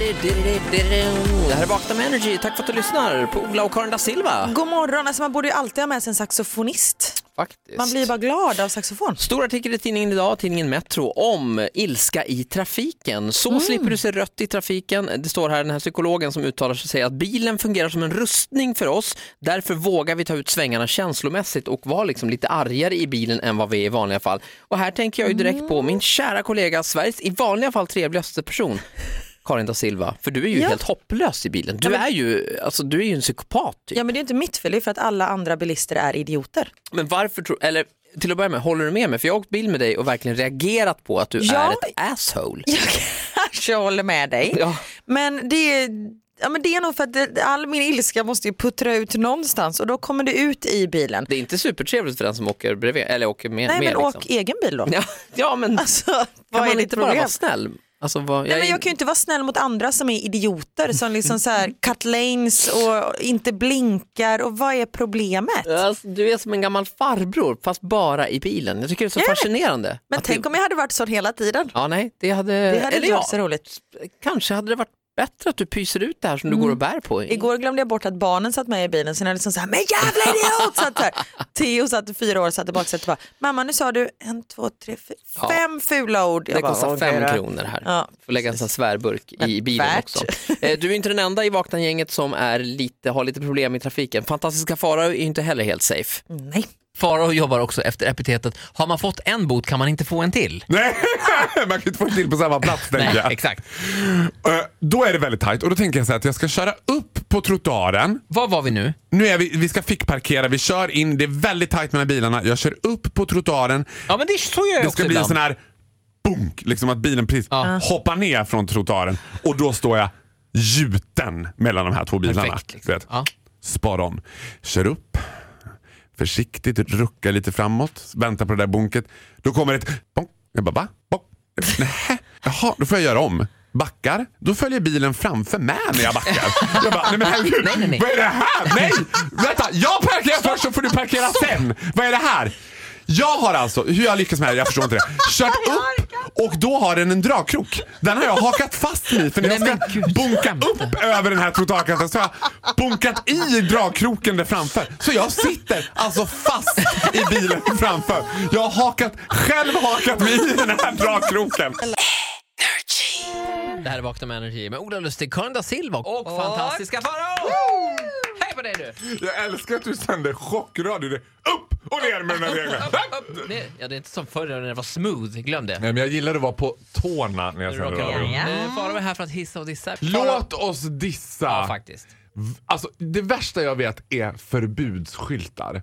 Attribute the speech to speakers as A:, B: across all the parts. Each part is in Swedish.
A: Det här är Vakna med Energy. Tack för att du lyssnar på Ola och Karin da Silva.
B: God morgon, alltså man borde ju alltid ha med sig en saxofonist.
A: Faktiskt.
B: Man blir bara glad av saxofon.
A: Stor artikel i tidningen idag, tidningen Metro, om ilska i trafiken. Så slipper du se rött i trafiken. Det står här, den här psykologen som uttalar sig säger att bilen fungerar som en rustning för oss. Därför vågar vi ta ut svängarna känslomässigt och vara liksom lite argare i bilen än vad vi är i vanliga fall. Och här tänker jag ju direkt på min kära kollega, Sveriges i vanliga fall trevligaste person. Karin da Silva, för du är ju
B: Ja.
A: helt hopplös i bilen. Du,
B: Ja, men-
A: är, ju, alltså, du är ju en psykopat. Typ.
B: Ja men det är inte mitt fel, det är för att alla andra bilister är idioter.
A: Men varför tror, eller till att börja med, håller du med mig? För jag har åkt bil med dig och verkligen reagerat på att du
B: Ja.
A: är ett asshole.
B: Jag kanske håller med dig.
A: Ja.
B: Men det är, ja, men det är nog för att det, all min ilska måste ju puttra ut någonstans och då kommer det ut i bilen.
A: Det är inte supertrevligt för den som åker bredvid, eller åker med.
B: Nej
A: med
B: men
A: liksom.
B: åk egen bil då.
A: Ja, ja men
B: Alltså,
A: kan man inte bara vara snäll? Alltså, vad,
B: Nej,
A: jag
B: men
A: är-
B: jag kan ju inte vara snäll mot andra som är idioter som liksom så här cut lanes och inte blinkar och vad är problemet?
A: Alltså, du är som en gammal farbror fast bara i bilen. Jag tycker det är så
B: Ja,
A: fascinerande.
B: Men tänk
A: det...
B: om jag hade varit sån hela tiden.
A: Ja, nej, det hade...
B: Det hade
A: eller
B: inte varit så roligt.
A: kanske hade det varit bättre att du pyser ut det här som du
B: Mm.
A: går och bär på.
B: Igår glömde jag bort att barnen satt med i bilen så jag liksom så här, men jävla idiot! Satt där. Theo satt i fyra år, satt i baksätet och bara, mamma nu sa du en, två, tre, fyra,
A: Ja.
B: fem fula ord. Jag
A: Det
B: bara,
A: kostar
B: "Okej
A: fem
B: då."
A: kronor här.
B: Ja.
A: Får lägga en sån här svärburk i bilen
B: värt.
A: också. Eh, Du är inte den enda i Vakna-gänget som är lite, har lite problem i trafiken. Fantastiska Farao är inte heller helt safe.
B: Nej.
C: Farao jobbar också efter epitetet har man fått en bot kan man inte få en till.
D: Nej, man kan inte få en till på samma plats tänker jag.
C: exakt.
D: Eh, Då är det väldigt tajt och då tänker jag så att jag ska köra upp på trottoaren.
C: Var var vi nu?
D: Nu är vi, vi ska fickparkera, vi kör in, det är väldigt tajt mellan bilarna. Jag kör upp på trottoaren.
C: Ja men det så gör jag
D: Det ska bli en
C: ibland.
D: sån här bunk, liksom att bilen precis
C: Ja.
D: hoppar ner från trottoaren och då står jag gjuten mellan de här två bilarna.
C: Perfekt, liksom. Ja.
D: Spar om. Kör upp, försiktigt rucka lite framåt, vänta på det där bunket. Då kommer ett bonk. Jag bara va? Bonk. Nähä. Jaha, då får jag göra om. Backar, då följer bilen framför med när jag backar. Jag bara, nej men herregud,
C: Nej, nej, nej.
D: vad är det här? Nej! Vänta, jag parkerar först så får du parkera sen. Vad är det här? Jag har alltså, hur jag lyckas med det här, jag förstår inte det, kört upp och då har den en dragkrok. Den har jag hakat fast i för när jag ska bunka upp över den här trottoarkanten så har jag bunkat i dragkroken där framför. Så jag sitter alltså fast i bilen framför. Jag har hakat, själv hakat mig i den här dragkroken.
C: Det här är Vakna med Energy med Ola Lustig, Karin da Silva och, fantastiska Farao! Hej på dig du!
D: Jag älskar att du sänder chockradio. Det upp och ner med den här regeln.
C: Det, ja, det är inte som förr när det var smooth, glöm det.
D: Nej, men jag gillar att vara på tårna när jag sänder
C: Rock'n'roll.
D: radio.
C: Eh, Farao är här för att hissa och dissa.
D: Låt oss dissa.
C: Ja, faktiskt.
D: Alltså, det värsta jag vet är förbudsskyltar.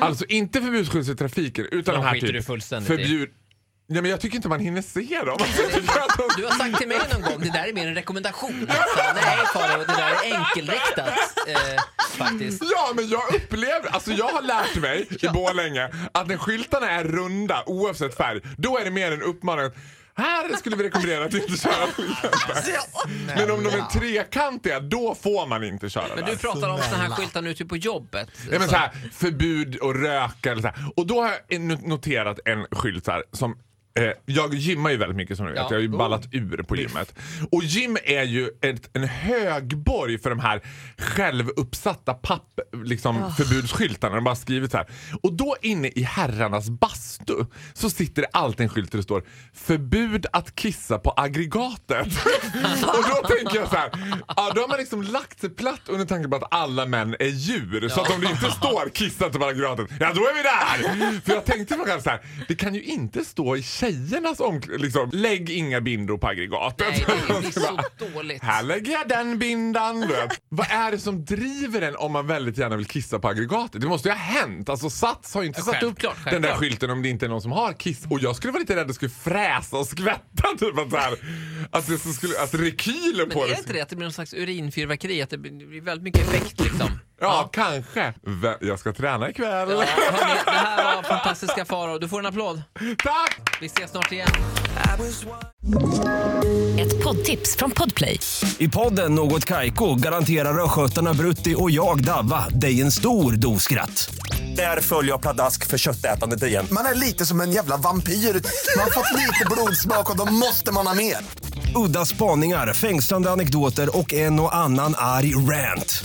D: Alltså inte förbudsskyltar i trafiken utan
C: De
D: de här
C: skiter
D: typ
C: fullständigt i.
D: förbjud... Nej, men jag tycker inte man hinner se dem. Alltså,
C: Du har sagt till mig någon gång, det där är mer en rekommendation. Alltså, nej Farao, det där är enkelriktat eh, faktiskt.
D: Ja, men jag upplever, alltså jag har lärt mig i Borlänge att när skyltarna är runda oavsett färg, då är det mer en uppmaning här skulle vi rekommendera att inte köra. Men om de är trekantiga, då får man inte köra
C: Men du pratar om såna här skyltar nu typ på jobbet.
D: Ja, men
C: Så-
D: här, förbud att röka eller så här. Och då har jag no- noterat en skylt här, som eh, jag gymmar ju väldigt mycket som du vet.
C: Ja.
D: Jag har ju ballat ur på gymmet. Och gym är ju ett, en högborg för de här självuppsatta papp, liksom, förbudsskyltarna. De bara skrivit så här. Och då inne i herrarnas bastu så sitter det alltid en skylt där det står förbud att kissa på aggregatet. och då tänker jag så här. Ja, då har man liksom lagt sig platt under tanken på att alla män är djur. Så att om det inte står kissa inte på aggregatet, ja då är vi där! För jag tänkte själv så här. Det kan ju inte stå i tjejernas omklädningsrum, liksom, lägg inga bindor på aggregatet.
C: Nej, det blir så dåligt.
D: Här lägger jag den bindan. Vad är det som driver en om man väldigt gärna vill kissa på aggregatet? Det måste ju ha hänt. Alltså Sats har ju inte satt upp
C: självklart,
D: den där
C: självklart.
D: skylten om det inte är någon som har kiss. Och jag skulle vara lite rädd att det skulle fräsa och skvätta. Typ att, så här, att, det skulle, att rekylen
C: Men
D: på
C: är
D: det.
C: det inte det att det blir någon slags urinfyrverkeri? Att det det blir väldigt mycket effekt liksom?
D: Ja, kanske. Vä- Jag ska träna ikväll.
C: Ja, hörni, det här var fantastiska Farao. Du får en applåd.
D: Tack!
C: Vi ses snart igen.
E: Ett poddtips från Podplay.
F: I podden Något Kaiko garanterar östgötarna Brutti och jag, Davva, dig en stor dos skratt. Där följer jag pladask för köttätandet igen.
G: Man är lite som en jävla vampyr. Man har fått lite blodsmak och då måste man ha mer.
F: Udda spaningar, fängslande anekdoter och en och annan arg rant.